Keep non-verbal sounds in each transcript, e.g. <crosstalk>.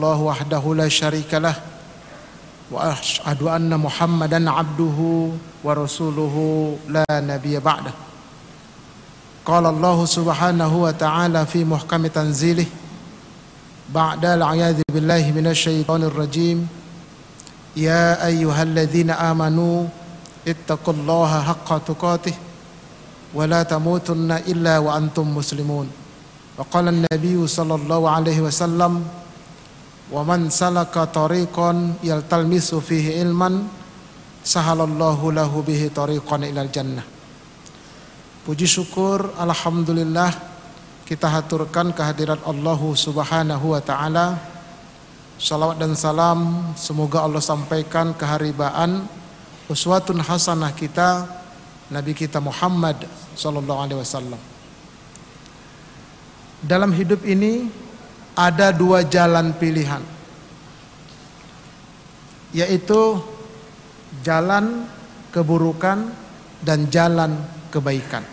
الله وحده لا شريك له وأشهد أن محمدا عبده ورسوله لا نبي بعده. قال الله سبحانه وتعالى في محكم تنزيله بعد العياذ بالله من الشيطان الرجيم يا أيها الذين آمنوا اتقوا الله حق تقاته ولا تموتن إلا وأنتم مسلمون. وقال النبي صلى الله عليه وسلم Wa man salaka tariqan yaltalmisu fihi ilman sahalallahu lahu bihi tariqan ilal jannah. Puji syukur alhamdulillah kita haturkan kehadirat Allah Subhanahu wa taala. Salawat dan salam semoga Allah sampaikan keharibaan uswatun hasanah kita Nabi kita Muhammad sallallahu alaihi wasallam. Dalam hidup ini ada dua jalan pilihan. Yaitu jalan keburukan dan jalan kebaikan.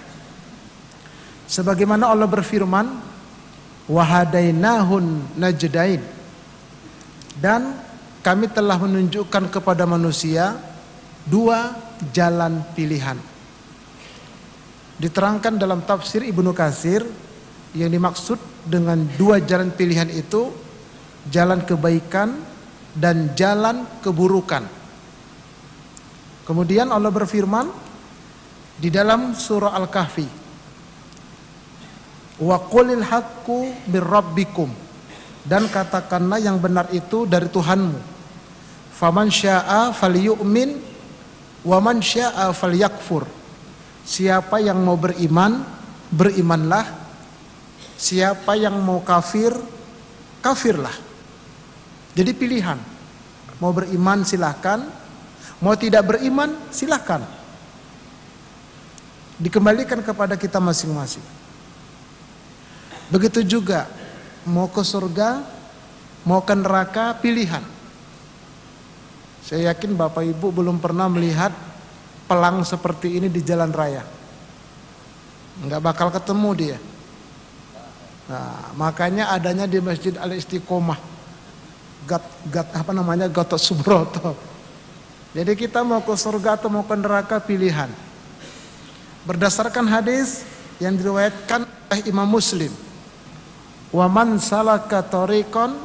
Sebagaimana Allah berfirman, "Wahadainahun najdain." Dan kami telah menunjukkan kepada manusia dua jalan pilihan. Diterangkan dalam tafsir Ibnu Katsir yang dimaksud dengan dua jalan pilihan itu jalan kebaikan dan jalan keburukan. Kemudian Allah berfirman, di dalam surah Al-Kahfi. Wa qulil haqqu birrabbikum dan katakanlah yang benar itu dari Tuhanmu. Faman syaa'a falyu'min wa man syaa'a falyakfur. Siapa yang mau beriman, berimanlah. Siapa yang mau kafir, kafirlah. Jadi pilihan. Mau beriman silahkan, mau tidak beriman silahkan dikembalikan kepada kita masing-masing. Begitu juga mau ke surga, mau ke neraka pilihan. Saya yakin Bapak Ibu belum pernah melihat pelang seperti ini di jalan raya. Enggak bakal ketemu dia. Nah, makanya adanya di Masjid Al Istiqomah. Gat, gat apa namanya Gatot Subroto. Jadi kita mau ke surga atau mau ke neraka pilihan berdasarkan hadis yang diriwayatkan oleh Imam Muslim. Wa man salaka tariqan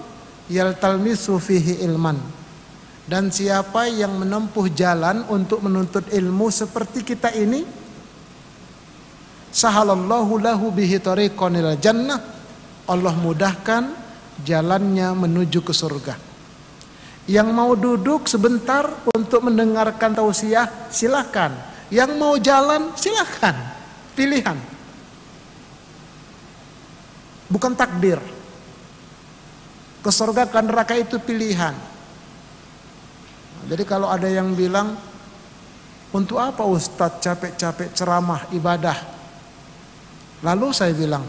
yaltalmisu fihi ilman. Dan siapa yang menempuh jalan untuk menuntut ilmu seperti kita ini, sahalallahu lahu bihi tariqan jannah. Allah mudahkan jalannya menuju ke surga. Yang mau duduk sebentar untuk mendengarkan tausiah, silakan yang mau jalan silahkan pilihan. Bukan takdir. Ke surga ke neraka itu pilihan. Jadi kalau ada yang bilang untuk apa Ustadz capek-capek ceramah ibadah? Lalu saya bilang,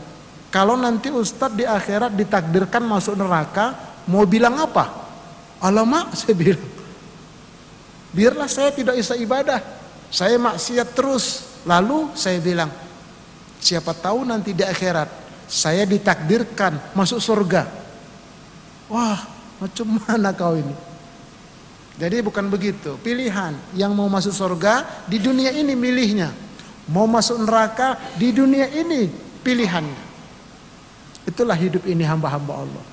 kalau nanti Ustadz di akhirat ditakdirkan masuk neraka, mau bilang apa? Alamak <laughs> saya bilang. Biarlah saya tidak bisa ibadah. Saya maksiat terus. Lalu saya bilang, siapa tahu nanti di akhirat saya ditakdirkan masuk surga. Wah, macam <laughs> mana kau ini? Jadi bukan begitu. Pilihan yang mau masuk surga di dunia ini milihnya. Mau masuk neraka di dunia ini pilihannya. Itulah hidup ini hamba-hamba Allah.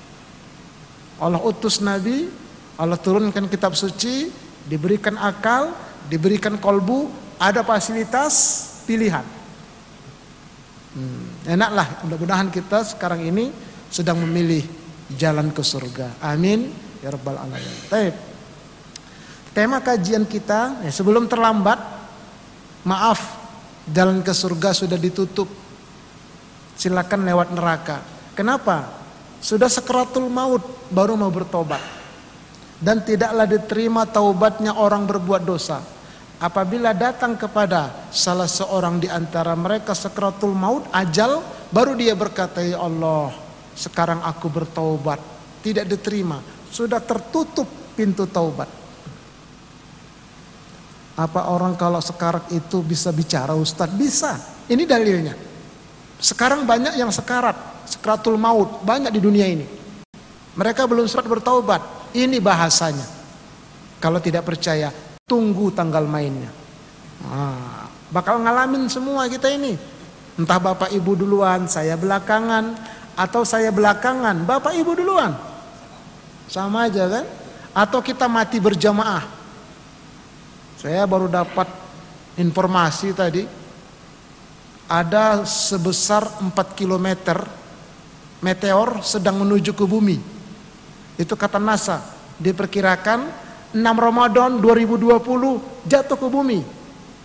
Allah utus Nabi, Allah turunkan kitab suci, diberikan akal, diberikan kolbu, ada fasilitas pilihan. Hmm, enaklah, mudah-mudahan kita sekarang ini sedang memilih jalan ke surga. Amin ya rabbal alamin. Baik. Tema kajian kita ya, sebelum terlambat, maaf jalan ke surga sudah ditutup. Silakan lewat neraka. Kenapa? Sudah sekeratul maut baru mau bertobat dan tidaklah diterima taubatnya orang berbuat dosa. Apabila datang kepada salah seorang di antara mereka sekratul maut ajal, baru dia berkata, "Ya Allah, sekarang aku bertaubat." Tidak diterima, sudah tertutup pintu taubat. Apa orang kalau sekarat itu bisa bicara Ustadz? Bisa. Ini dalilnya. Sekarang banyak yang sekarat, sekratul maut, banyak di dunia ini. Mereka belum surat bertaubat. Ini bahasanya. Kalau tidak percaya, tunggu tanggal mainnya. Nah, bakal ngalamin semua kita ini. Entah bapak ibu duluan, saya belakangan, atau saya belakangan, bapak ibu duluan. Sama aja kan? Atau kita mati berjamaah. Saya baru dapat informasi tadi ada sebesar 4 km meteor sedang menuju ke bumi. Itu kata NASA. Diperkirakan 6 Ramadan 2020 jatuh ke bumi.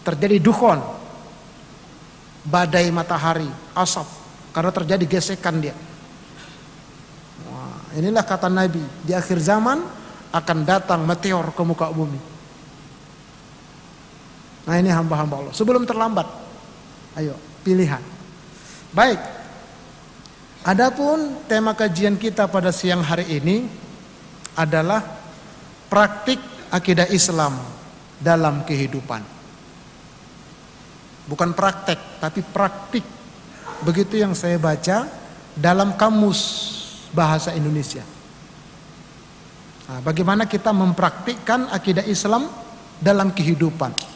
Terjadi dukhon. Badai matahari, asap. Karena terjadi gesekan dia. Inilah kata Nabi. Di akhir zaman akan datang meteor ke muka bumi. Nah ini hamba-hamba Allah. Sebelum terlambat. Ayo pilihan. Baik. Adapun tema kajian kita pada siang hari ini adalah praktik akidah Islam dalam kehidupan. Bukan praktek, tapi praktik. Begitu yang saya baca dalam kamus bahasa Indonesia. Nah, bagaimana kita mempraktikkan akidah Islam dalam kehidupan?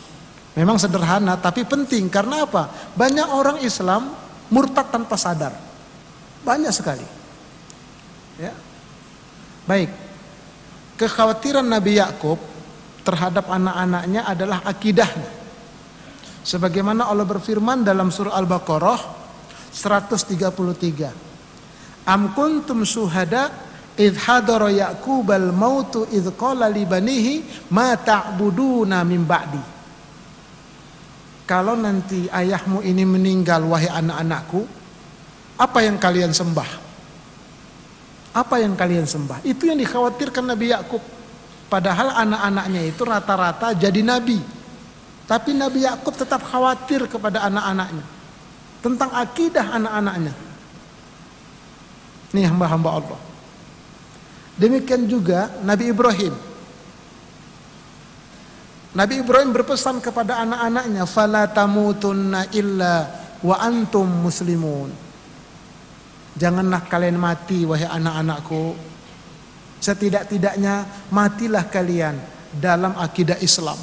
Memang sederhana tapi penting karena apa? Banyak orang Islam murtad tanpa sadar. Banyak sekali. Ya. Baik. Kekhawatiran Nabi Yakub terhadap anak-anaknya adalah akidahnya. Sebagaimana Allah berfirman dalam surah Al-Baqarah 133. Am kuntum syuhada idh hadara Yaqubal mautu idh qala li banihi ma ta'buduna min ba'di kalau nanti ayahmu ini meninggal wahai anak-anakku, apa yang kalian sembah? Apa yang kalian sembah? Itu yang dikhawatirkan Nabi Yakub. Padahal anak-anaknya itu rata-rata jadi nabi. Tapi Nabi Yakub tetap khawatir kepada anak-anaknya tentang akidah anak-anaknya. Ini hamba-hamba Allah. Demikian juga Nabi Ibrahim Nabi Ibrahim berpesan kepada anak-anaknya, "Fala tamutunna illa wa antum muslimun." Janganlah kalian mati wahai anak-anakku. Setidak-tidaknya matilah kalian dalam akidah Islam.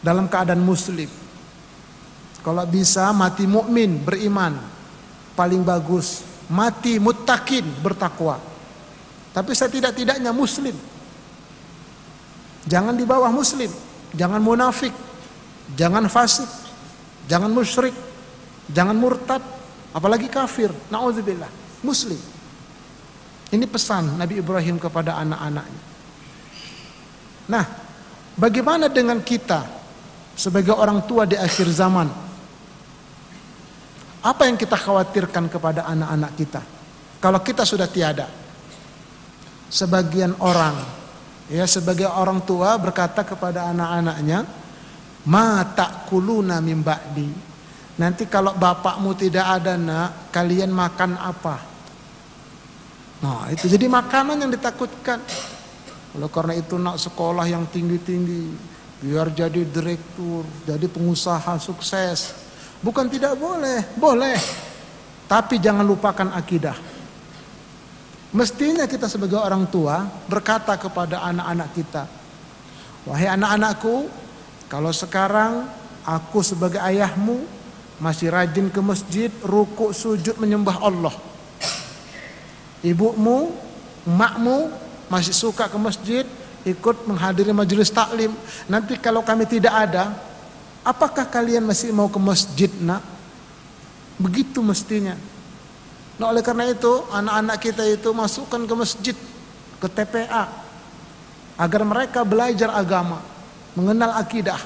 Dalam keadaan muslim. Kalau bisa mati mukmin, beriman. Paling bagus mati muttaqin, bertakwa. Tapi setidak-tidaknya muslim. Jangan di bawah muslim, jangan munafik, jangan fasik, jangan musyrik, jangan murtad, apalagi kafir. Nauzubillah, muslim. Ini pesan Nabi Ibrahim kepada anak-anaknya. Nah, bagaimana dengan kita sebagai orang tua di akhir zaman? Apa yang kita khawatirkan kepada anak-anak kita? Kalau kita sudah tiada. Sebagian orang ya sebagai orang tua berkata kepada anak-anaknya ma takuluna min ba'di. Nanti kalau bapakmu tidak ada nak kalian makan apa? Nah itu jadi makanan yang ditakutkan. Oleh karena itu nak sekolah yang tinggi-tinggi biar jadi direktur jadi pengusaha sukses. Bukan tidak boleh boleh. Tapi jangan lupakan akidah Mestinya kita sebagai orang tua berkata kepada anak-anak kita, "Wahai anak-anakku, kalau sekarang aku sebagai ayahmu masih rajin ke masjid, rukuk, sujud menyembah Allah. Ibumu, makmu masih suka ke masjid, ikut menghadiri majelis taklim. Nanti kalau kami tidak ada, apakah kalian masih mau ke masjid, Nak?" Begitu mestinya. Nah oleh karena itu anak-anak kita itu masukkan ke masjid, ke TPA agar mereka belajar agama, mengenal akidah.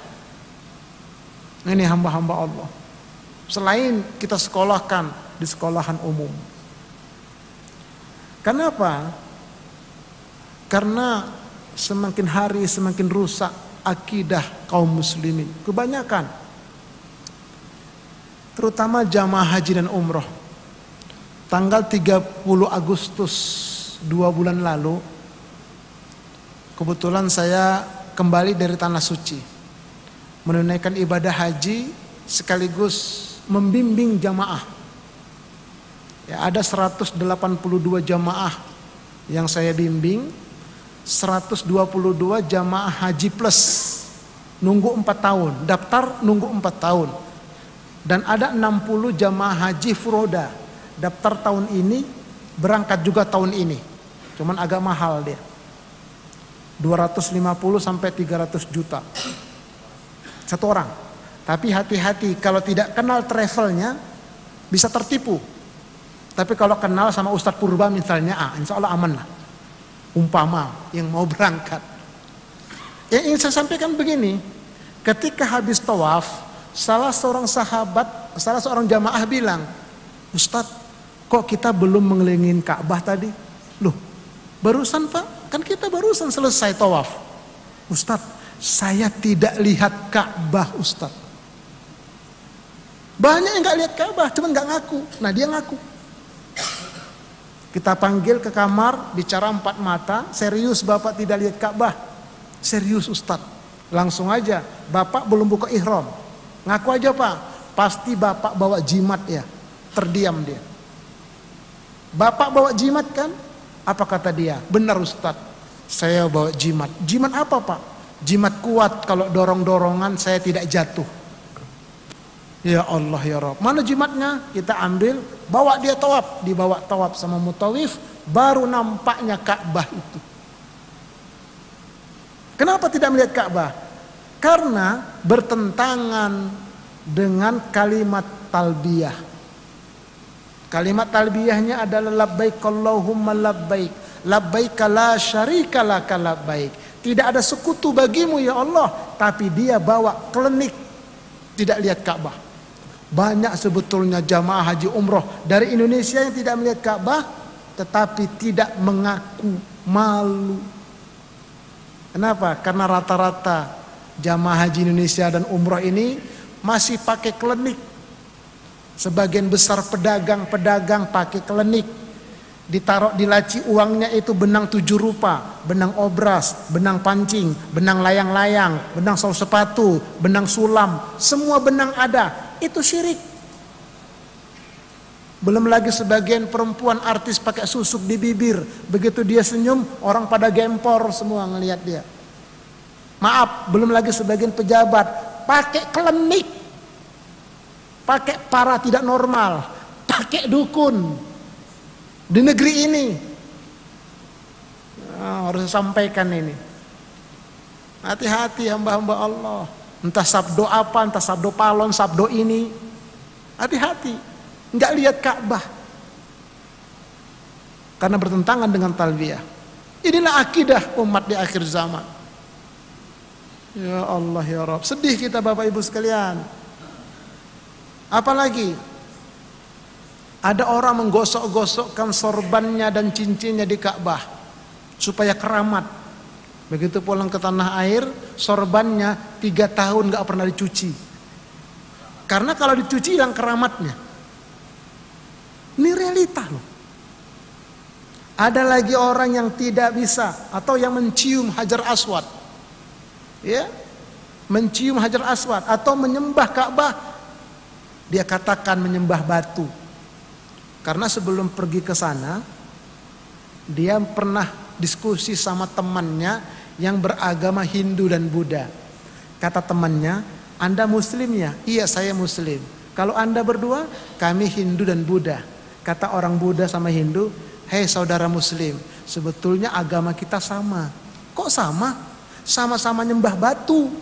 Ini hamba-hamba Allah. Selain kita sekolahkan di sekolahan umum. Kenapa? Karena semakin hari semakin rusak akidah kaum muslimin. Kebanyakan. Terutama jamaah haji dan umroh tanggal 30 Agustus dua bulan lalu kebetulan saya kembali dari tanah suci menunaikan ibadah haji sekaligus membimbing jamaah ya ada 182 jamaah yang saya bimbing 122 jamaah haji plus nunggu 4 tahun, daftar nunggu 4 tahun. Dan ada 60 jamaah haji furoda, daftar tahun ini, berangkat juga tahun ini. Cuman agak mahal dia. 250 sampai 300 juta. Satu orang. Tapi hati-hati kalau tidak kenal travelnya bisa tertipu. Tapi kalau kenal sama Ustadz Purba misalnya, ah insya Allah aman lah umpama yang mau berangkat. Yang ingin saya sampaikan begini, ketika habis tawaf, salah seorang sahabat, salah seorang jamaah bilang, Ustadz, kok kita belum mengelilingin Ka'bah tadi? Loh, barusan Pak, kan kita barusan selesai tawaf. Ustadz, saya tidak lihat Ka'bah Ustadz. Banyak yang gak lihat Ka'bah, cuma gak ngaku. Nah dia ngaku. Kita panggil ke kamar, bicara empat mata, serius Bapak tidak lihat Ka'bah. Serius Ustaz. Langsung aja, Bapak belum buka ihram. Ngaku aja Pak, pasti Bapak bawa jimat ya. Terdiam dia. Bapak bawa jimat kan? Apa kata dia? Benar Ustaz. Saya bawa jimat. Jimat apa Pak? Jimat kuat kalau dorong-dorongan saya tidak jatuh. Ya Allah ya Rob. Mana jimatnya? Kita ambil, bawa dia tawaf, dibawa tawaf sama mutawif, baru nampaknya Ka'bah itu. Kenapa tidak melihat Ka'bah? Karena bertentangan dengan kalimat talbiyah. Kalimat talbiyahnya adalah labbaik Allahumma labbaik. Labbaik la syarika laka labbaik. Tidak ada sekutu bagimu ya Allah, tapi dia bawa klenik tidak lihat Ka'bah. Banyak sebetulnya jamaah haji umroh dari Indonesia yang tidak melihat Ka'bah tetapi tidak mengaku malu. Kenapa? Karena rata-rata jamaah haji Indonesia dan umroh ini masih pakai klenik. Sebagian besar pedagang-pedagang pakai klenik. Ditaruh di laci uangnya itu benang tujuh rupa, benang obras, benang pancing, benang layang-layang, benang sol sepatu, benang sulam, semua benang ada itu syirik. Belum lagi sebagian perempuan artis pakai susuk di bibir. Begitu dia senyum, orang pada gempor semua ngelihat dia. Maaf, belum lagi sebagian pejabat pakai kelemik. Pakai para tidak normal, pakai dukun. Di negeri ini. Nah, harus sampaikan ini. Hati-hati hamba-hamba Allah. Entah sabdo apa, entah sabdo palon, sabdo ini. Hati-hati. Enggak lihat Ka'bah. Karena bertentangan dengan talbiyah. Inilah akidah umat di akhir zaman. Ya Allah ya Rabb. Sedih kita Bapak Ibu sekalian. Apalagi ada orang menggosok-gosokkan sorbannya dan cincinnya di Ka'bah supaya keramat. Begitu pulang ke tanah air, sorbannya tiga tahun gak pernah dicuci. Karena kalau dicuci hilang keramatnya. Ini realita loh. Ada lagi orang yang tidak bisa atau yang mencium hajar aswad. Ya, mencium hajar aswad atau menyembah Ka'bah. Dia katakan menyembah batu. Karena sebelum pergi ke sana, dia pernah diskusi sama temannya yang beragama Hindu dan Buddha. Kata temannya, Anda muslim ya? Iya saya muslim. Kalau Anda berdua, kami Hindu dan Buddha. Kata orang Buddha sama Hindu, hei saudara muslim, sebetulnya agama kita sama. Kok sama? Sama-sama nyembah batu.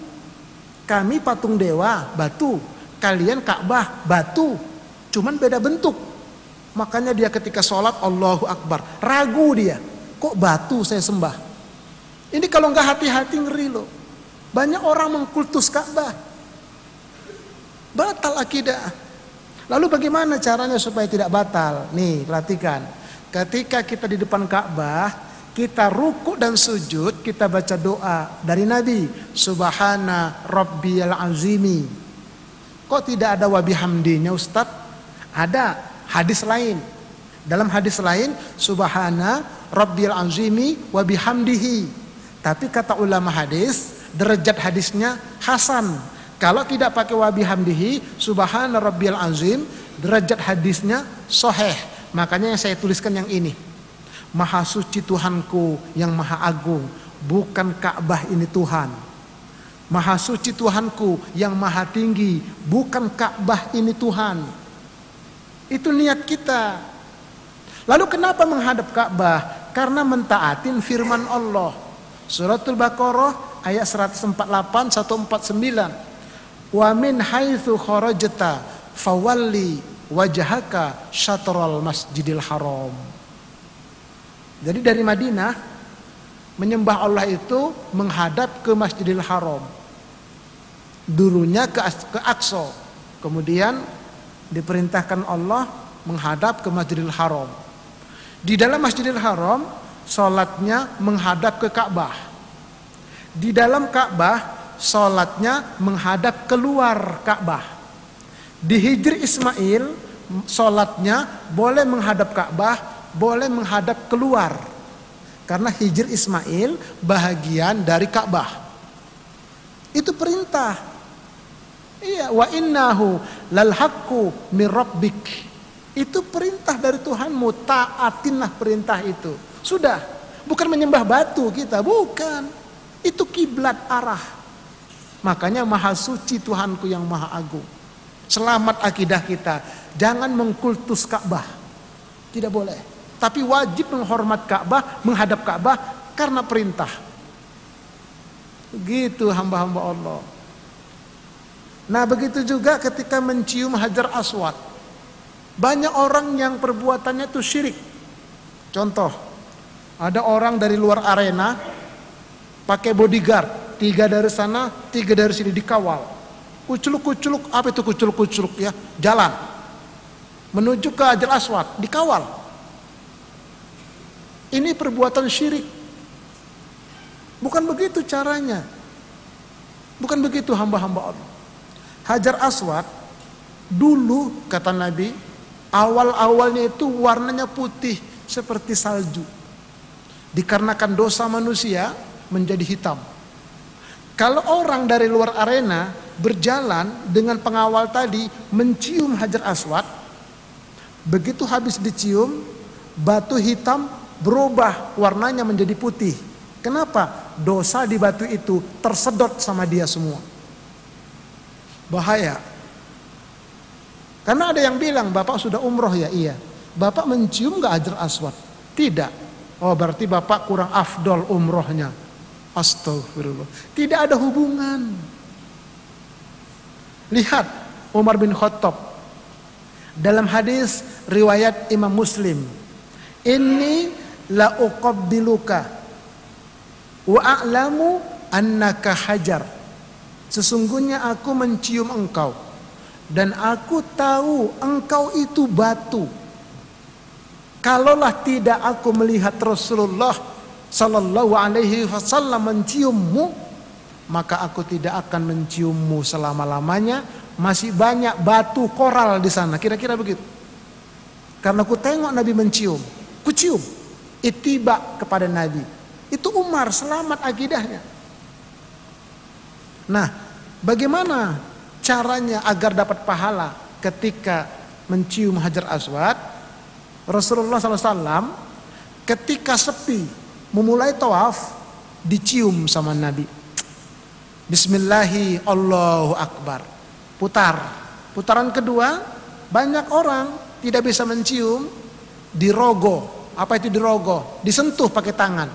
Kami patung dewa, batu. Kalian Ka'bah, batu. Cuman beda bentuk. Makanya dia ketika sholat Allahu Akbar. Ragu dia. Kok batu saya sembah? Ini kalau nggak hati-hati ngeri loh. Banyak orang mengkultus Ka'bah. Batal akidah. Lalu bagaimana caranya supaya tidak batal? Nih, perhatikan. Ketika kita di depan Ka'bah, kita ruku dan sujud, kita baca doa dari Nabi. Subhana rabbiyal azimi. Kok tidak ada wabihamdinya Ustaz? Ada hadis lain. Dalam hadis lain, Subhana rabbiyal azimi wabihamdihi. Tapi kata ulama hadis, derajat hadisnya hasan. Kalau tidak pakai wabi hamdihi, subhana azim, derajat hadisnya soheh. Makanya yang saya tuliskan yang ini. Maha suci Tuhanku yang maha agung, bukan Ka'bah ini Tuhan. Maha suci Tuhanku yang maha tinggi, bukan Ka'bah ini Tuhan. Itu niat kita. Lalu kenapa menghadap Ka'bah? Karena mentaatin firman Allah. Suratul Baqarah ayat 148 149. Wa min haitsu kharajta fawalli wajhaka syatral masjidil haram. Jadi dari Madinah menyembah Allah itu menghadap ke Masjidil Haram. Dulunya ke, ke Aqsa. Kemudian diperintahkan Allah menghadap ke Masjidil Haram. Di dalam Masjidil Haram salatnya menghadap ke Ka'bah. Di dalam Ka'bah salatnya menghadap keluar Ka'bah. Di Hijri Ismail salatnya boleh menghadap Ka'bah, boleh menghadap keluar. Karena hijr Ismail bahagian dari Ka'bah. Itu perintah. Iya, wa innahu lal haqqu mir rabbik. Itu perintah dari Tuhanmu, taatinlah perintah itu. Sudah, bukan menyembah batu kita, bukan. Itu kiblat arah. Makanya maha suci Tuhanku yang maha agung. Selamat akidah kita. Jangan mengkultus Ka'bah. Tidak boleh. Tapi wajib menghormat Ka'bah, menghadap Ka'bah karena perintah. Begitu hamba-hamba Allah. Nah begitu juga ketika mencium hajar aswad. Banyak orang yang perbuatannya itu syirik. Contoh, ada orang dari luar arena pakai bodyguard, tiga dari sana, tiga dari sini dikawal. Kuculuk-kuculuk, apa itu kuculuk-kuculuk ya? Jalan menuju ke hajar aswad, dikawal. Ini perbuatan syirik. Bukan begitu caranya. Bukan begitu hamba-hamba Allah. Hajar Aswad dulu kata Nabi awal-awalnya itu warnanya putih seperti salju. Dikarenakan dosa manusia menjadi hitam. Kalau orang dari luar arena berjalan dengan pengawal tadi mencium Hajar Aswad, begitu habis dicium, batu hitam berubah warnanya menjadi putih. Kenapa? Dosa di batu itu tersedot sama dia semua. Bahaya. Karena ada yang bilang, Bapak sudah umroh ya? Iya. Bapak mencium gak ajar aswad? Tidak. Oh berarti Bapak kurang afdol umrohnya. Astagfirullah. Tidak ada hubungan. Lihat Umar bin Khattab. Dalam hadis riwayat Imam Muslim. Ini la uqabbiluka wa a'lamu annaka hajar sesungguhnya aku mencium engkau. Dan aku tahu engkau itu batu. Kalaulah tidak aku melihat Rasulullah sallallahu alaihi wasallam menciummu maka aku tidak akan menciummu selama-lamanya. Masih banyak batu koral di sana. Kira-kira begitu. Karena aku tengok Nabi mencium ku cium. Itiba kepada Nabi. Itu Umar selamat akidahnya. Nah, bagaimana caranya agar dapat pahala ketika mencium Hajar Aswad? Rasulullah SAW ketika sepi memulai tawaf dicium sama Nabi. Bismillahi Allahu Akbar. Putar. Putaran kedua banyak orang tidak bisa mencium di rogo apa itu dirogoh? Disentuh pakai tangan.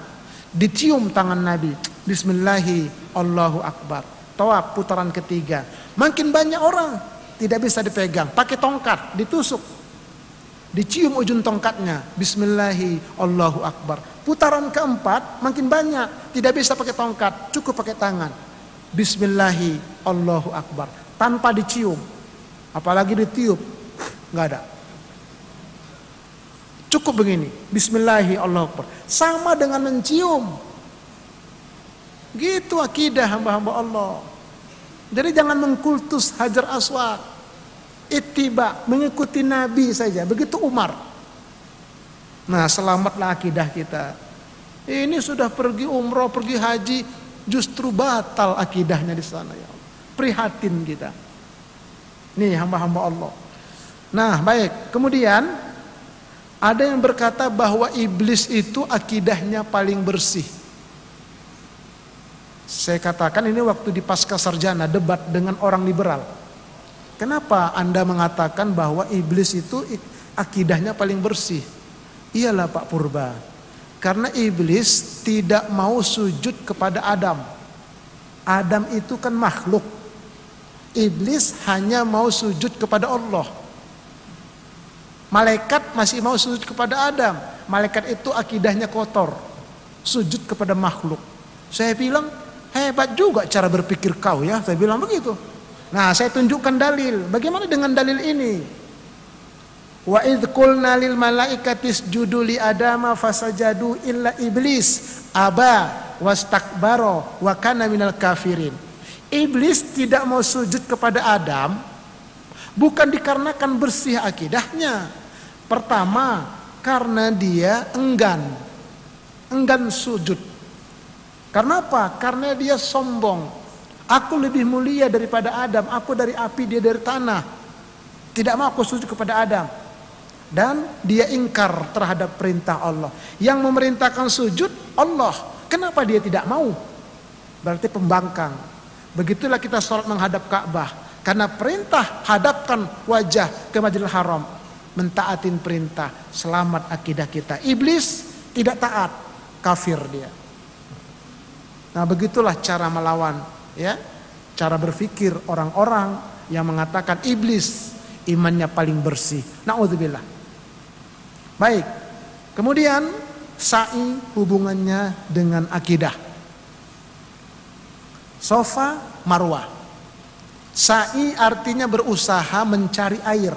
Dicium tangan Nabi. Bismillahi Allahu Akbar. Tawaf putaran ketiga. Makin banyak orang tidak bisa dipegang. Pakai tongkat, ditusuk. Dicium ujung tongkatnya. Bismillahi Allahu Akbar. Putaran keempat makin banyak. Tidak bisa pakai tongkat, cukup pakai tangan. Bismillahi Allahu Akbar. Tanpa dicium. Apalagi ditiup. Nggak ada. Cukup begini. Bismillahirrahmanirrahim. Sama dengan mencium. Gitu akidah hamba-hamba Allah. Jadi jangan mengkultus Hajar Aswad. Ittiba, mengikuti Nabi saja. Begitu Umar. Nah selamatlah akidah kita. Ini sudah pergi umroh, pergi haji. Justru batal akidahnya di sana ya Allah. Prihatin kita. Nih hamba-hamba Allah. Nah baik, kemudian Ada yang berkata bahwa iblis itu akidahnya paling bersih. Saya katakan ini waktu di pasca sarjana debat dengan orang liberal. Kenapa Anda mengatakan bahwa iblis itu akidahnya paling bersih? Iyalah Pak Purba. Karena iblis tidak mau sujud kepada Adam. Adam itu kan makhluk. Iblis hanya mau sujud kepada Allah. Malaikat masih mau sujud kepada Adam. Malaikat itu akidahnya kotor. Sujud kepada makhluk. Saya bilang, hebat juga cara berpikir kau ya. Saya bilang begitu. Nah, saya tunjukkan dalil. Bagaimana dengan dalil ini? Wa idh lil malaikati isjudu li adama fasajadu illa iblis aba wastakbaro wa kana minal kafirin. Iblis tidak mau sujud kepada Adam bukan dikarenakan bersih akidahnya, Pertama, karena dia enggan. Enggan sujud. Karena apa? Karena dia sombong. Aku lebih mulia daripada Adam, aku dari api, dia dari tanah. Tidak mau aku sujud kepada Adam. Dan dia ingkar terhadap perintah Allah. Yang memerintahkan sujud Allah. Kenapa dia tidak mau? Berarti pembangkang. Begitulah kita sholat menghadap Ka'bah. Karena perintah hadapkan wajah ke Majlis Haram mentaatin perintah, selamat akidah kita. Iblis tidak taat, kafir dia. Nah, begitulah cara melawan ya. Cara berpikir orang-orang yang mengatakan iblis imannya paling bersih. Nauzubillah. Baik. Kemudian sa'i hubungannya dengan akidah. Sofa marwah. Sa'i artinya berusaha mencari air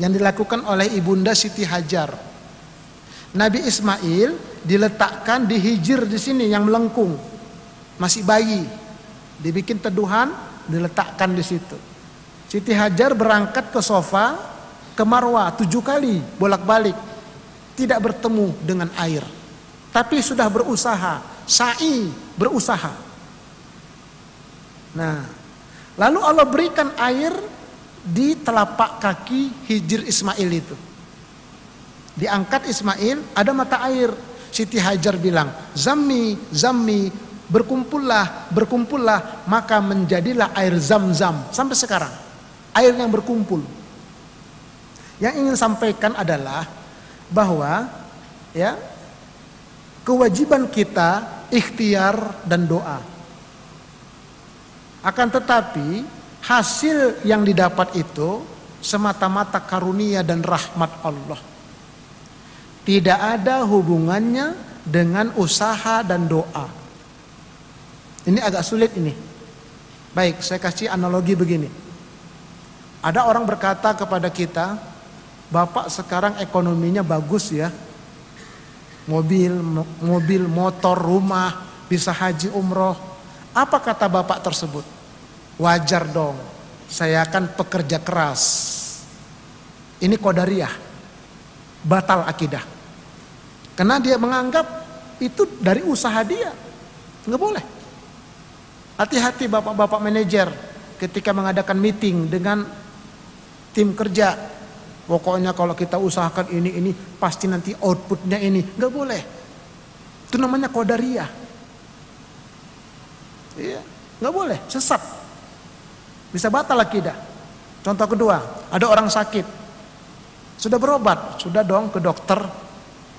yang dilakukan oleh ibunda Siti Hajar. Nabi Ismail diletakkan di hijir di sini yang melengkung, masih bayi, dibikin teduhan, diletakkan di situ. Siti Hajar berangkat ke sofa, ke Marwah tujuh kali bolak-balik, tidak bertemu dengan air, tapi sudah berusaha, sa'i berusaha. Nah, lalu Allah berikan air di telapak kaki hijir Ismail itu. Diangkat Ismail, ada mata air. Siti Hajar bilang, Zammi, Zammi, berkumpullah, berkumpullah, maka menjadilah air zam-zam. Sampai sekarang, air yang berkumpul. Yang ingin sampaikan adalah bahwa ya kewajiban kita ikhtiar dan doa. Akan tetapi hasil yang didapat itu semata-mata karunia dan rahmat Allah. Tidak ada hubungannya dengan usaha dan doa. Ini agak sulit ini. Baik, saya kasih analogi begini. Ada orang berkata kepada kita, Bapak sekarang ekonominya bagus ya. Mobil, mobil, motor, rumah, bisa haji umroh. Apa kata Bapak tersebut? Wajar dong. Saya akan pekerja keras. Ini kodariah. Batal akidah. Karena dia menganggap itu dari usaha dia. Nggak boleh. Hati-hati bapak-bapak manajer ketika mengadakan meeting dengan tim kerja. Pokoknya kalau kita usahakan ini ini pasti nanti outputnya ini. Nggak boleh. Itu namanya kodariah. Iya, nggak boleh, sesat. Bisa batal akidah. Contoh kedua, ada orang sakit. Sudah berobat, sudah dong ke dokter,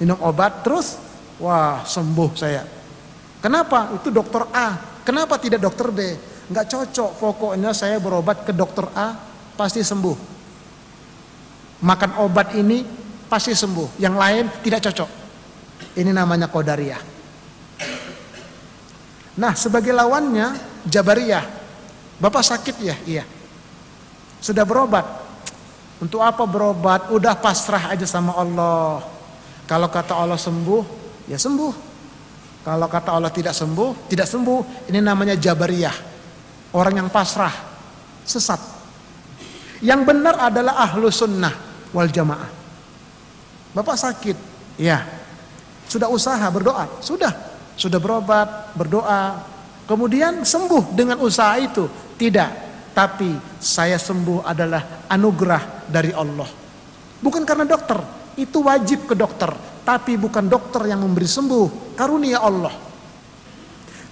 minum obat, terus wah sembuh saya. Kenapa? Itu dokter A. Kenapa tidak dokter B? Enggak cocok. Pokoknya saya berobat ke dokter A pasti sembuh. Makan obat ini pasti sembuh. Yang lain tidak cocok. Ini namanya kodariah. Nah, sebagai lawannya Jabariyah Bapak sakit ya? Iya. Sudah berobat? Untuk apa berobat? Udah pasrah aja sama Allah. Kalau kata Allah sembuh, ya sembuh. Kalau kata Allah tidak sembuh, tidak sembuh. Ini namanya Jabariyah. Orang yang pasrah, sesat. Yang benar adalah ahlu sunnah wal jamaah. Bapak sakit, ya. Sudah usaha berdoa, sudah. Sudah berobat, berdoa, Kemudian sembuh dengan usaha itu. Tidak. Tapi saya sembuh adalah anugerah dari Allah. Bukan karena dokter, itu wajib ke dokter, tapi bukan dokter yang memberi sembuh, karunia Allah.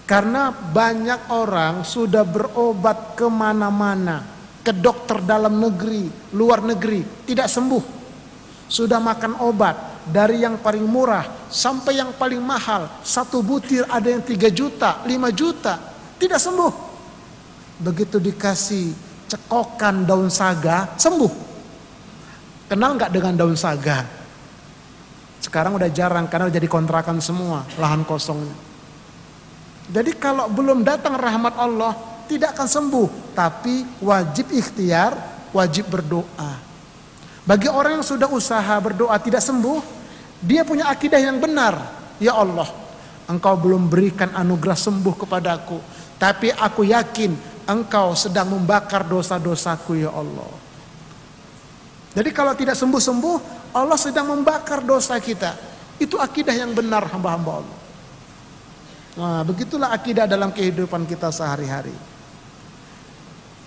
Karena banyak orang sudah berobat ke mana-mana, ke dokter dalam negeri, luar negeri, tidak sembuh. Sudah makan obat dari yang paling murah sampai yang paling mahal, satu butir ada yang 3 juta, 5 juta, tidak sembuh. Begitu dikasih cekokan daun saga, sembuh. Kenal nggak dengan daun saga? Sekarang udah jarang karena udah jadi kontrakan semua lahan kosongnya. Jadi kalau belum datang rahmat Allah tidak akan sembuh, tapi wajib ikhtiar, wajib berdoa. Bagi orang yang sudah usaha berdoa tidak sembuh, dia punya akidah yang benar. Ya Allah, Engkau belum berikan anugerah sembuh kepadaku, tapi aku yakin Engkau sedang membakar dosa-dosaku ya Allah. Jadi kalau tidak sembuh-sembuh, Allah sedang membakar dosa kita. Itu akidah yang benar hamba-hamba Allah. Nah, begitulah akidah dalam kehidupan kita sehari-hari.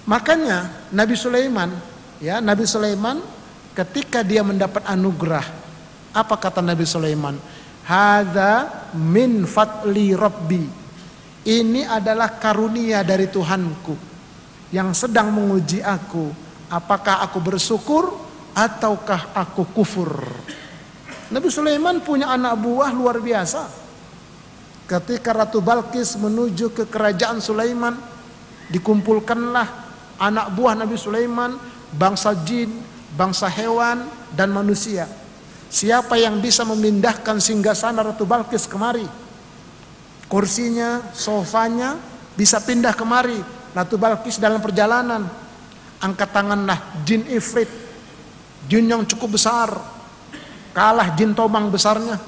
Makanya Nabi Sulaiman, ya Nabi Sulaiman ketika dia mendapat anugerah, apa kata Nabi Sulaiman? Hada min fatli rabbi. Ini adalah karunia dari Tuhanku yang sedang menguji aku. Apakah aku bersyukur ataukah aku kufur? Nabi Sulaiman punya anak buah luar biasa. Ketika Ratu Balkis menuju ke kerajaan Sulaiman, dikumpulkanlah anak buah Nabi Sulaiman, bangsa jin, bangsa hewan, dan manusia. Siapa yang bisa memindahkan singgasana Ratu Balkis kemari? Kursinya, sofanya bisa pindah kemari. Ratu Balkis dalam perjalanan, angkat tanganlah jin ifrit Jin yang cukup besar kalah jin tomang besarnya.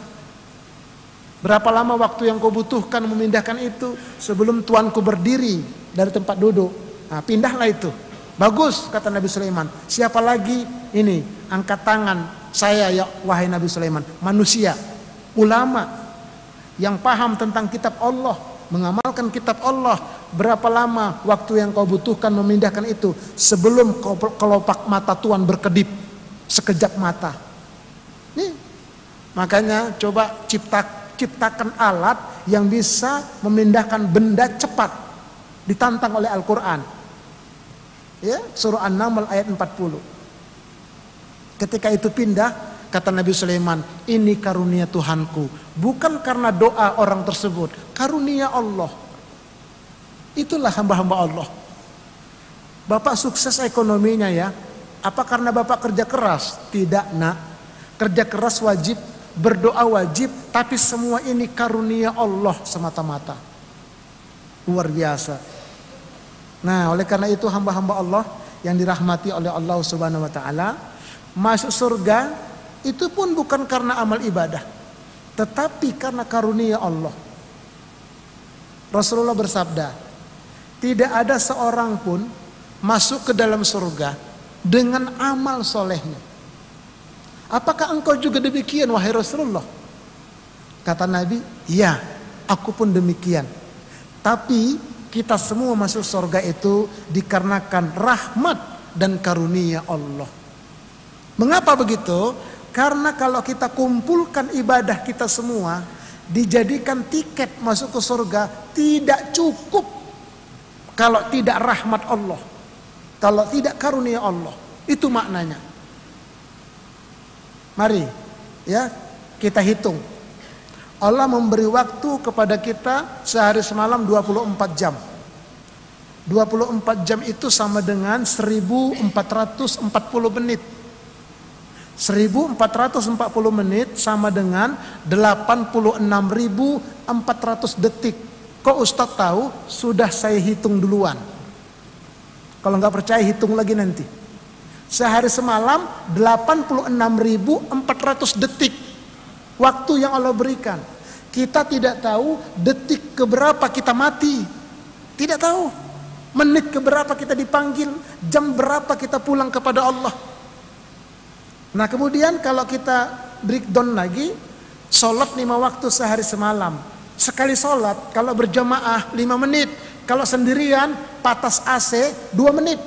Berapa lama waktu yang kau butuhkan memindahkan itu sebelum tuanku berdiri dari tempat duduk. Nah, pindahlah itu. Bagus kata Nabi Sulaiman. Siapa lagi ini angkat tangan saya ya wahai Nabi Sulaiman. Manusia, ulama yang paham tentang kitab Allah, mengamalkan kitab Allah. Berapa lama waktu yang kau butuhkan memindahkan itu sebelum kelopak mata tuan berkedip sekejap mata. Nih, makanya coba cipta, ciptakan alat yang bisa memindahkan benda cepat. Ditantang oleh Al-Quran. Ya, surah An-Naml ayat 40. Ketika itu pindah, kata Nabi Sulaiman, ini karunia Tuhanku. Bukan karena doa orang tersebut, karunia Allah. Itulah hamba-hamba Allah. Bapak sukses ekonominya ya, apa karena Bapak kerja keras? Tidak nak. Kerja keras wajib, berdoa wajib, tapi semua ini karunia Allah semata-mata. Luar biasa. Nah, oleh karena itu hamba-hamba Allah yang dirahmati oleh Allah Subhanahu wa taala masuk surga itu pun bukan karena amal ibadah, tetapi karena karunia Allah. Rasulullah bersabda, tidak ada seorang pun masuk ke dalam surga dengan amal solehnya. Apakah engkau juga demikian wahai Rasulullah? Kata Nabi, ya aku pun demikian. Tapi kita semua masuk surga itu dikarenakan rahmat dan karunia Allah. Mengapa begitu? Karena kalau kita kumpulkan ibadah kita semua, dijadikan tiket masuk ke surga tidak cukup kalau tidak rahmat Allah. Kalau tidak karunia Allah, itu maknanya. Mari ya, kita hitung. Allah memberi waktu kepada kita sehari semalam 24 jam. 24 jam itu sama dengan 1440 menit. 1440 menit sama dengan 86.400 detik. Kok Ustadz tahu? Sudah saya hitung duluan. Kalau nggak percaya hitung lagi nanti. Sehari semalam 86.400 detik waktu yang Allah berikan. Kita tidak tahu detik keberapa kita mati. Tidak tahu. Menit keberapa kita dipanggil, jam berapa kita pulang kepada Allah. Nah kemudian kalau kita breakdown lagi, sholat lima waktu sehari semalam. Sekali sholat, kalau berjamaah lima menit, kalau sendirian patas AC 2 menit.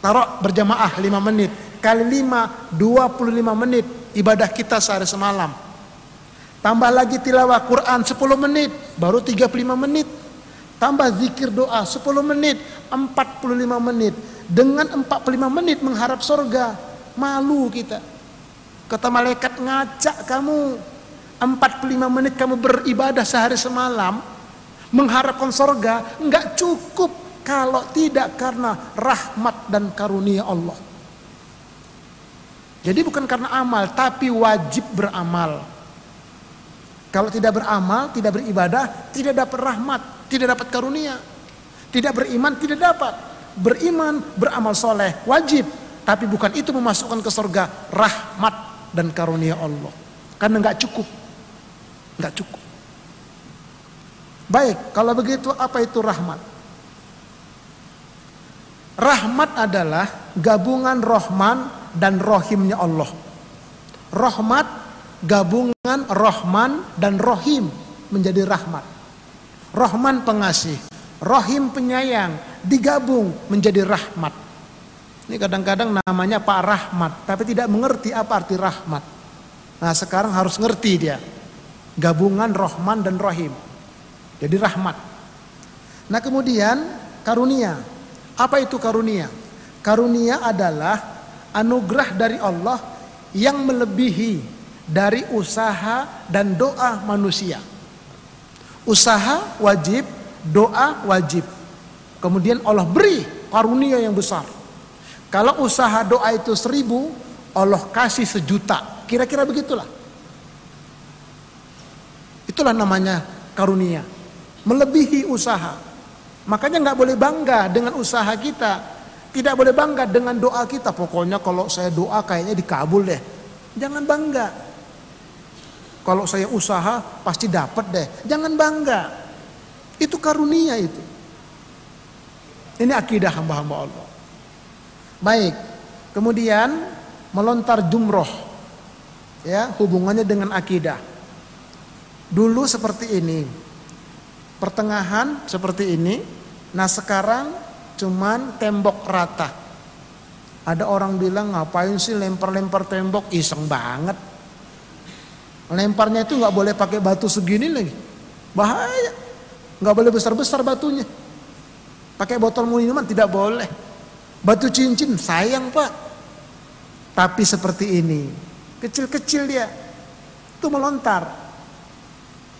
Taruh berjamaah 5 menit. kali 5 25 menit ibadah kita sehari semalam. Tambah lagi tilawah Quran 10 menit, baru 35 menit. Tambah zikir doa 10 menit, 45 menit. Dengan 45 menit mengharap surga, malu kita. Kata malaikat ngacak kamu 45 menit kamu beribadah sehari semalam mengharapkan surga enggak cukup kalau tidak karena rahmat dan karunia Allah. Jadi bukan karena amal, tapi wajib beramal. Kalau tidak beramal, tidak beribadah, tidak dapat rahmat, tidak dapat karunia. Tidak beriman, tidak dapat. Beriman, beramal soleh, wajib. Tapi bukan itu memasukkan ke surga rahmat dan karunia Allah. Karena nggak cukup. nggak cukup. Baik, kalau begitu apa itu rahmat? Rahmat adalah gabungan Rohman dan Rohimnya Allah. Rahmat gabungan Rohman dan Rohim menjadi rahmat. Rohman pengasih, Rohim penyayang digabung menjadi rahmat. Ini kadang-kadang namanya Pak Rahmat, tapi tidak mengerti apa arti rahmat. Nah sekarang harus ngerti dia. Gabungan Rohman dan Rohim. Jadi rahmat. Nah kemudian karunia. Apa itu karunia? Karunia adalah anugerah dari Allah yang melebihi dari usaha dan doa manusia. Usaha wajib, doa wajib. Kemudian Allah beri karunia yang besar. Kalau usaha doa itu seribu, Allah kasih sejuta. Kira-kira begitulah. Itulah namanya karunia. Melebihi usaha. Makanya nggak boleh bangga dengan usaha kita. Tidak boleh bangga dengan doa kita. Pokoknya kalau saya doa kayaknya dikabul deh. Jangan bangga. Kalau saya usaha pasti dapat deh. Jangan bangga. Itu karunia itu. Ini akidah hamba-hamba Allah. Baik. Kemudian melontar jumroh. Ya, hubungannya dengan akidah. Dulu seperti ini. Pertengahan seperti ini, Nah sekarang cuman tembok rata. Ada orang bilang ngapain sih lempar-lempar tembok iseng banget. Lemparnya itu nggak boleh pakai batu segini lagi. Bahaya. Nggak boleh besar-besar batunya. Pakai botol minuman tidak boleh. Batu cincin sayang pak. Tapi seperti ini. Kecil-kecil dia. Itu melontar.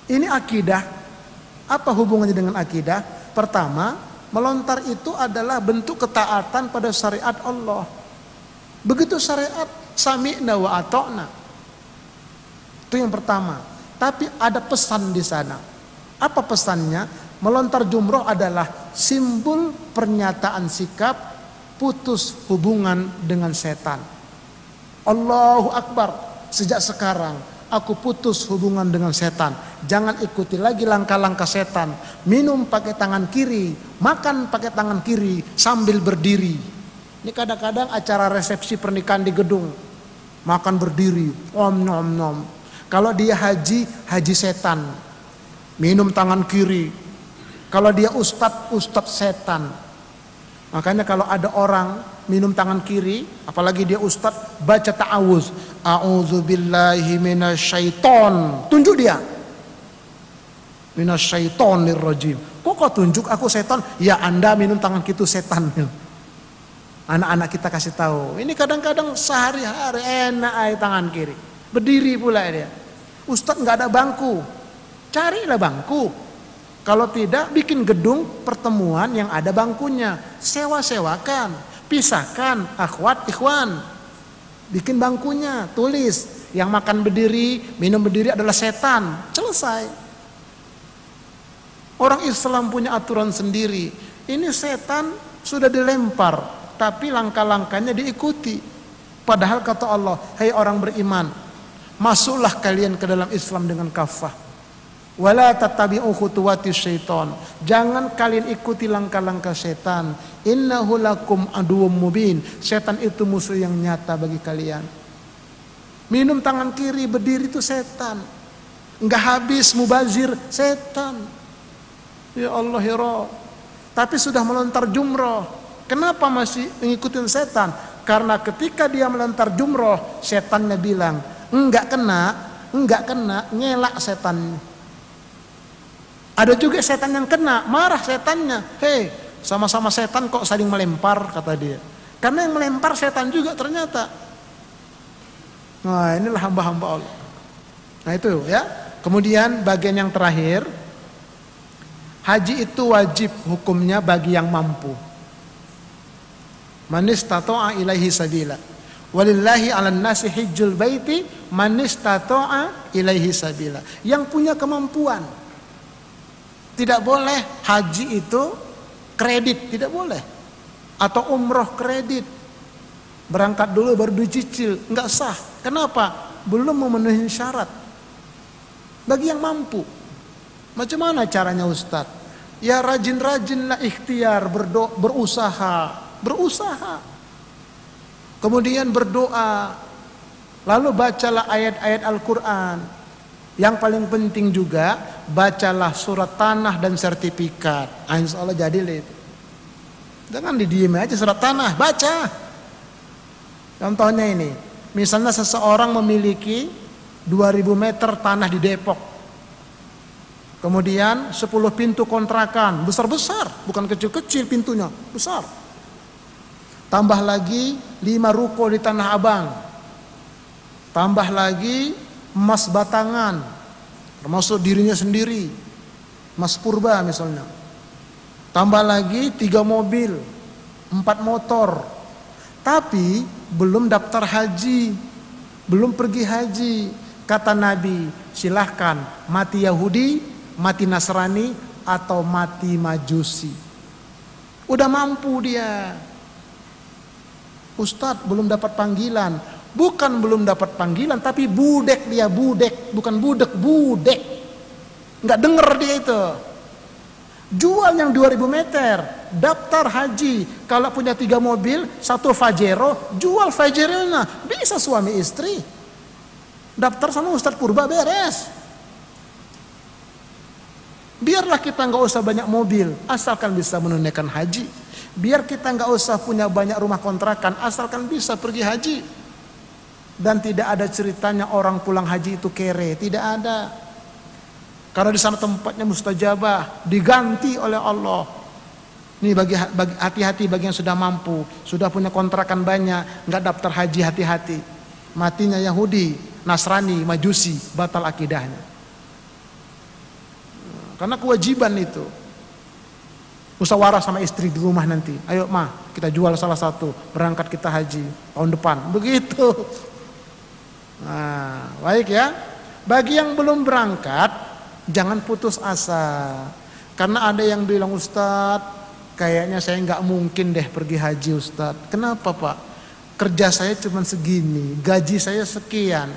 Ini akidah. Apa hubungannya dengan akidah? Pertama, melontar itu adalah bentuk ketaatan pada syariat Allah. Begitu syariat sami'na wa ata'na. Itu yang pertama. Tapi ada pesan di sana. Apa pesannya? Melontar jumroh adalah simbol pernyataan sikap putus hubungan dengan setan. Allahu Akbar. Sejak sekarang aku putus hubungan dengan setan. Jangan ikuti lagi langkah-langkah setan. Minum pakai tangan kiri, makan pakai tangan kiri sambil berdiri. Ini kadang-kadang acara resepsi pernikahan di gedung. Makan berdiri, om nom nom. Kalau dia haji, haji setan. Minum tangan kiri. Kalau dia ustad, ustad setan. Makanya kalau ada orang minum tangan kiri, apalagi dia ustad, baca ta'awuz. A'udzu billahi minasyaiton. Tunjuk dia. Minasyaitonir rajim. Kok kau tunjuk aku setan? Ya Anda minum tangan gitu setan. <laughs> Anak-anak kita kasih tahu. Ini kadang-kadang sehari-hari enak air tangan kiri. Berdiri pula dia. Ustadz nggak ada bangku. Carilah bangku. Kalau tidak bikin gedung pertemuan yang ada bangkunya. Sewa-sewakan. Pisahkan akhwat ikhwan. Bikin bangkunya, tulis. Yang makan berdiri, minum berdiri adalah setan. Selesai. Orang Islam punya aturan sendiri. Ini setan sudah dilempar, tapi langkah-langkahnya diikuti. Padahal kata Allah, "Hai hey orang beriman, masuklah kalian ke dalam Islam dengan kafah. Wala tattabi'u khutuwati syaitan. Jangan kalian ikuti langkah-langkah setan. Innahu lakum aduwwum mubin. Setan itu musuh yang nyata bagi kalian. Minum tangan kiri berdiri itu setan. Enggak habis mubazir setan. Ya Allah ya Rob. Tapi sudah melontar jumroh. Kenapa masih mengikuti setan? Karena ketika dia melontar jumroh, setannya bilang, enggak kena, enggak kena, ngelak setan. Ada juga setan yang kena, marah setannya. Hei, sama-sama setan kok saling melempar, kata dia. Karena yang melempar setan juga ternyata. Nah inilah hamba-hamba Allah. Nah itu ya. Kemudian bagian yang terakhir, haji itu wajib hukumnya bagi yang mampu. Manis tatoa ilaihi sabila. Walillahi ala nasi hijjul baiti manis tatoa ilaihi sabila. Yang punya kemampuan. Tidak boleh haji itu kredit, tidak boleh. Atau umroh kredit. Berangkat dulu baru dicicil, nggak sah. Kenapa? Belum memenuhi syarat. Bagi yang mampu. Macam mana caranya Ustadz? Ya rajin-rajinlah ikhtiar, berdo berusaha, berusaha. Kemudian berdoa. Lalu bacalah ayat-ayat Al-Quran. Yang paling penting juga bacalah surat tanah dan sertifikat. Ah, insya Allah jadi itu. Jangan didiem aja surat tanah, baca. Contohnya ini, misalnya seseorang memiliki 2000 meter tanah di Depok. Kemudian 10 pintu kontrakan, besar-besar, bukan kecil-kecil pintunya, besar. Tambah lagi lima ruko di Tanah Abang. Tambah lagi emas batangan. Termasuk dirinya sendiri. Emas purba misalnya. Tambah lagi tiga mobil. Empat motor. Tapi belum daftar haji. Belum pergi haji. Kata Nabi, silahkan mati Yahudi, mati Nasrani, atau mati Majusi. Udah mampu dia. Ustadz belum dapat panggilan. Bukan belum dapat panggilan, tapi budek dia, budek. Bukan budek, budek. Nggak denger dia itu. Jual yang 2000 meter, daftar haji. Kalau punya tiga mobil, satu Fajero, jual Fajeronya. Bisa suami istri. Daftar sama Ustadz Purba beres. Biarlah kita nggak usah banyak mobil, asalkan bisa menunaikan haji. Biar kita nggak usah punya banyak rumah kontrakan, asalkan bisa pergi haji. Dan tidak ada ceritanya orang pulang haji itu kere, tidak ada. Karena di sana tempatnya mustajabah, diganti oleh Allah. Ini bagi hati-hati bagi yang sudah mampu, sudah punya kontrakan banyak, nggak daftar haji hati-hati. Matinya Yahudi, Nasrani, Majusi, batal akidahnya. Karena kewajiban itu musyawarah sama istri di rumah nanti. Ayo mah kita jual salah satu, berangkat kita haji tahun depan. Begitu. Nah, baik ya. Bagi yang belum berangkat, jangan putus asa. Karena ada yang bilang Ustadz, kayaknya saya nggak mungkin deh pergi haji Ustadz. Kenapa Pak? Kerja saya cuma segini, gaji saya sekian,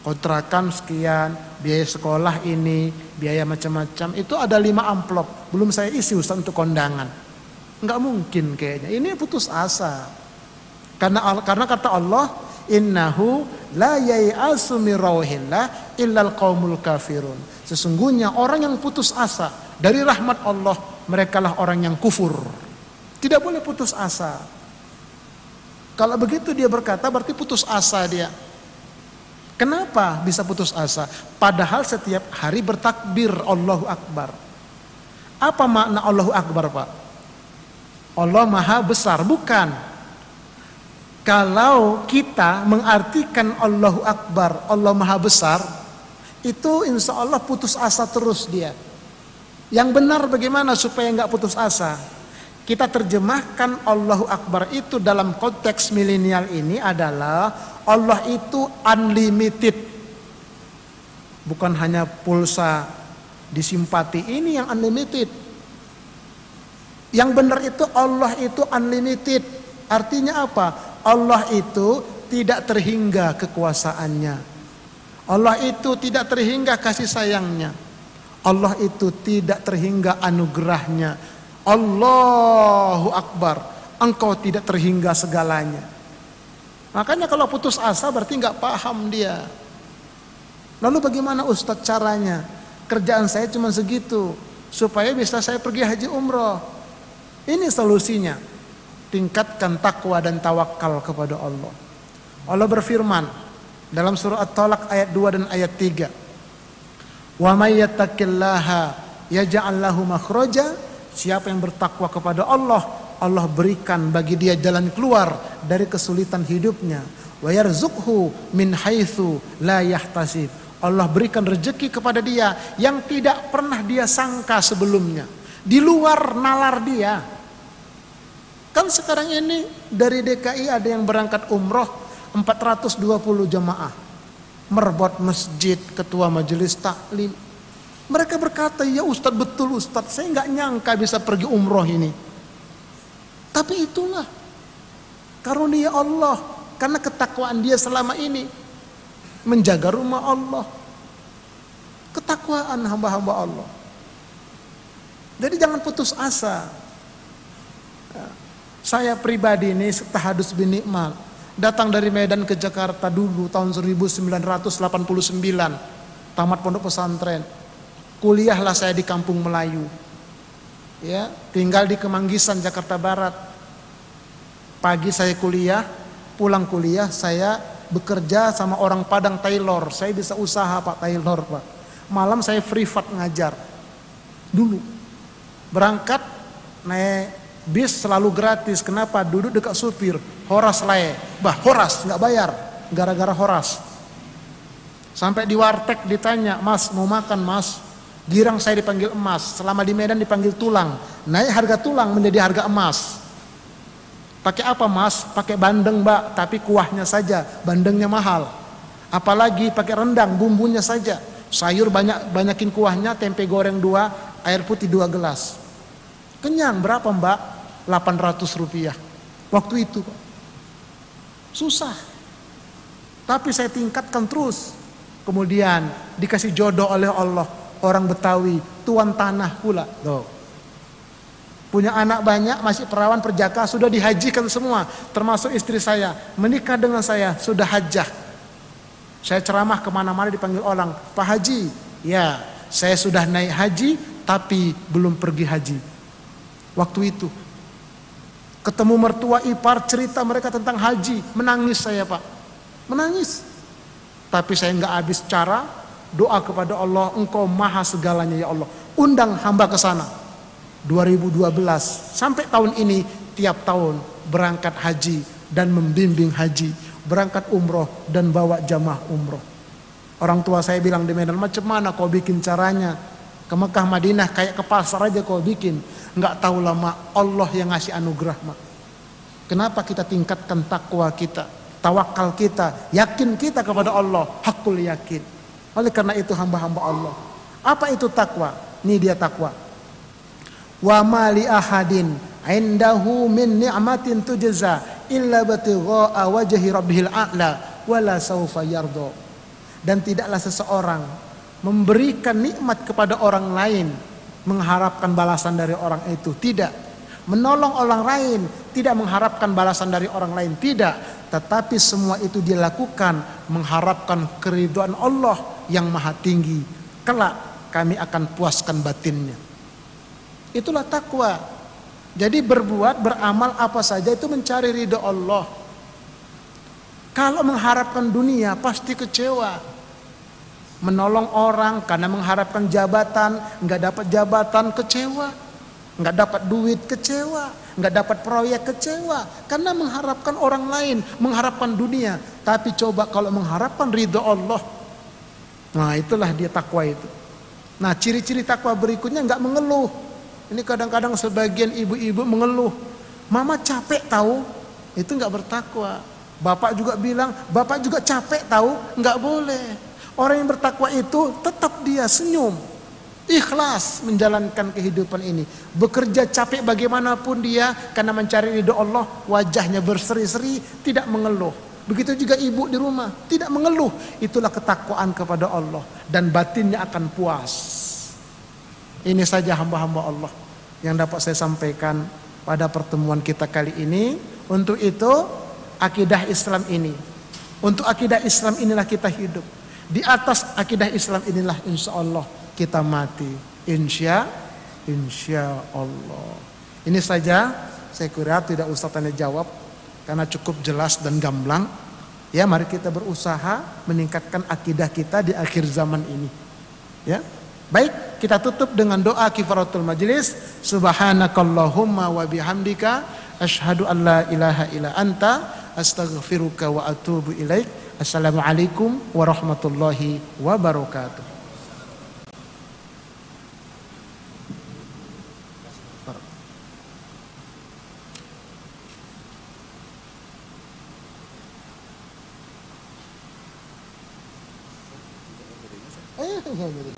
kontrakan sekian, biaya sekolah ini, biaya macam-macam. Itu ada lima amplop, belum saya isi Ustaz untuk kondangan. Enggak mungkin kayaknya. Ini putus asa. Karena karena kata Allah, innahu la yai'asu illal qaumul kafirun. Sesungguhnya orang yang putus asa dari rahmat Allah, merekalah orang yang kufur. Tidak boleh putus asa. Kalau begitu dia berkata berarti putus asa dia. Kenapa bisa putus asa? Padahal setiap hari bertakbir Allahu Akbar. Apa makna Allahu Akbar Pak? Allah maha besar, bukan. Kalau kita mengartikan Allahu Akbar, Allah maha besar, itu insya Allah putus asa terus dia. Yang benar bagaimana supaya nggak putus asa? Kita terjemahkan Allahu Akbar itu dalam konteks milenial ini adalah Allah itu unlimited. Bukan hanya pulsa disimpati ini yang unlimited. Yang benar itu Allah itu unlimited. Artinya apa? Allah itu tidak terhingga kekuasaannya. Allah itu tidak terhingga kasih sayangnya. Allah itu tidak terhingga anugerahnya. Allahu Akbar. Engkau tidak terhingga segalanya. Makanya kalau putus asa berarti nggak paham dia. Lalu bagaimana Ustadz caranya? Kerjaan saya cuma segitu supaya bisa saya pergi haji umroh. Ini solusinya. Tingkatkan takwa dan tawakal kepada Allah. Allah berfirman dalam surah At-Talaq ayat 2 dan ayat 3. Wa may yattaqillaha yaj'al lahu makhraja. Siapa yang bertakwa kepada Allah, Allah berikan bagi dia jalan keluar dari kesulitan hidupnya. Wa yarzuqhu min haitsu la yahtasib. Allah berikan rezeki kepada dia yang tidak pernah dia sangka sebelumnya. Di luar nalar dia. Kan sekarang ini dari DKI ada yang berangkat umroh 420 jemaah. Merbot masjid, ketua majelis taklim. Mereka berkata, ya Ustadz betul Ustadz, saya nggak nyangka bisa pergi umroh ini. Tapi itulah karunia Allah karena ketakwaan dia selama ini menjaga rumah Allah. Ketakwaan hamba-hamba Allah. Jadi jangan putus asa. Saya pribadi ini tahadus bin Nikmal. Datang dari Medan ke Jakarta dulu tahun 1989 tamat pondok pesantren. Kuliahlah saya di kampung Melayu. Ya tinggal di Kemanggisan Jakarta Barat. Pagi saya kuliah pulang kuliah saya bekerja sama orang Padang Taylor. Saya bisa usaha Pak Taylor Pak. Malam saya privat ngajar. Dulu. Berangkat naik Bis selalu gratis. Kenapa? Duduk dekat supir. Horas lae. Bah, horas nggak bayar. Gara-gara horas. Sampai di warteg ditanya, Mas mau makan Mas? Girang saya dipanggil emas. Selama di Medan dipanggil tulang. Naik harga tulang menjadi harga emas. Pakai apa Mas? Pakai bandeng Mbak, tapi kuahnya saja. Bandengnya mahal. Apalagi pakai rendang, bumbunya saja. Sayur banyak banyakin kuahnya, tempe goreng dua, air putih dua gelas. Kenyang berapa Mbak? 800 rupiah. Waktu itu Susah. Tapi saya tingkatkan terus. Kemudian dikasih jodoh oleh Allah. Orang Betawi, tuan tanah pula. Tuh. Punya anak banyak, masih perawan perjaka, sudah dihajikan semua. Termasuk istri saya. Menikah dengan saya, sudah hajah. Saya ceramah ke mana-mana dipanggil orang. Pak Haji, ya saya sudah naik haji, tapi belum pergi haji. Waktu itu Ketemu mertua ipar cerita mereka tentang haji. Menangis saya pak. Menangis. Tapi saya nggak habis cara. Doa kepada Allah. Engkau maha segalanya ya Allah. Undang hamba ke sana. 2012 sampai tahun ini tiap tahun berangkat haji dan membimbing haji. Berangkat umroh dan bawa jamaah umroh. Orang tua saya bilang di Medan macam mana kau bikin caranya ke Mekah Madinah kayak ke pasar aja kau bikin nggak tahu lama Allah yang ngasih anugerah mak. Kenapa kita tingkatkan takwa kita tawakal kita yakin kita kepada Allah? Hakul yakin. Oleh karena itu hamba-hamba Allah. Apa itu takwa? Ini dia takwa. Wa mali ahadin indahu min ni'matin tujza illa batigha'a wajhi rabbihil a'la wala saufa yardo dan tidaklah seseorang memberikan nikmat kepada orang lain mengharapkan balasan dari orang itu? Tidak. Menolong orang lain tidak mengharapkan balasan dari orang lain? Tidak. Tetapi semua itu dilakukan mengharapkan keriduan Allah yang maha tinggi. Kelak kami akan puaskan batinnya. Itulah takwa. Jadi berbuat beramal apa saja itu mencari ridho Allah. Kalau mengharapkan dunia pasti kecewa menolong orang karena mengharapkan jabatan, nggak dapat jabatan kecewa, nggak dapat duit kecewa, nggak dapat proyek kecewa karena mengharapkan orang lain, mengharapkan dunia. Tapi coba kalau mengharapkan ridho Allah, nah itulah dia takwa itu. Nah ciri-ciri takwa berikutnya nggak mengeluh. Ini kadang-kadang sebagian ibu-ibu mengeluh, mama capek tahu, itu nggak bertakwa. Bapak juga bilang, bapak juga capek tahu, nggak boleh. Orang yang bertakwa itu tetap dia senyum, ikhlas menjalankan kehidupan ini. Bekerja capek bagaimanapun dia karena mencari ridho Allah, wajahnya berseri-seri, tidak mengeluh. Begitu juga ibu di rumah, tidak mengeluh. Itulah ketakwaan kepada Allah dan batinnya akan puas. Ini saja hamba-hamba Allah yang dapat saya sampaikan pada pertemuan kita kali ini. Untuk itu akidah Islam ini, untuk akidah Islam inilah kita hidup. Di atas akidah Islam inilah insya Allah kita mati. Insya, insya Allah. Ini saja Saya kira tidak usah tanya jawab karena cukup jelas dan gamblang. Ya, mari kita berusaha meningkatkan akidah kita di akhir zaman ini. Ya. Baik, kita tutup dengan doa kifaratul majlis. Subhanakallahumma wa bihamdika asyhadu an la ilaha illa anta astaghfiruka wa atubu ilaik. Assalamualaikum warahmatullahi wabarakatuh. Eh,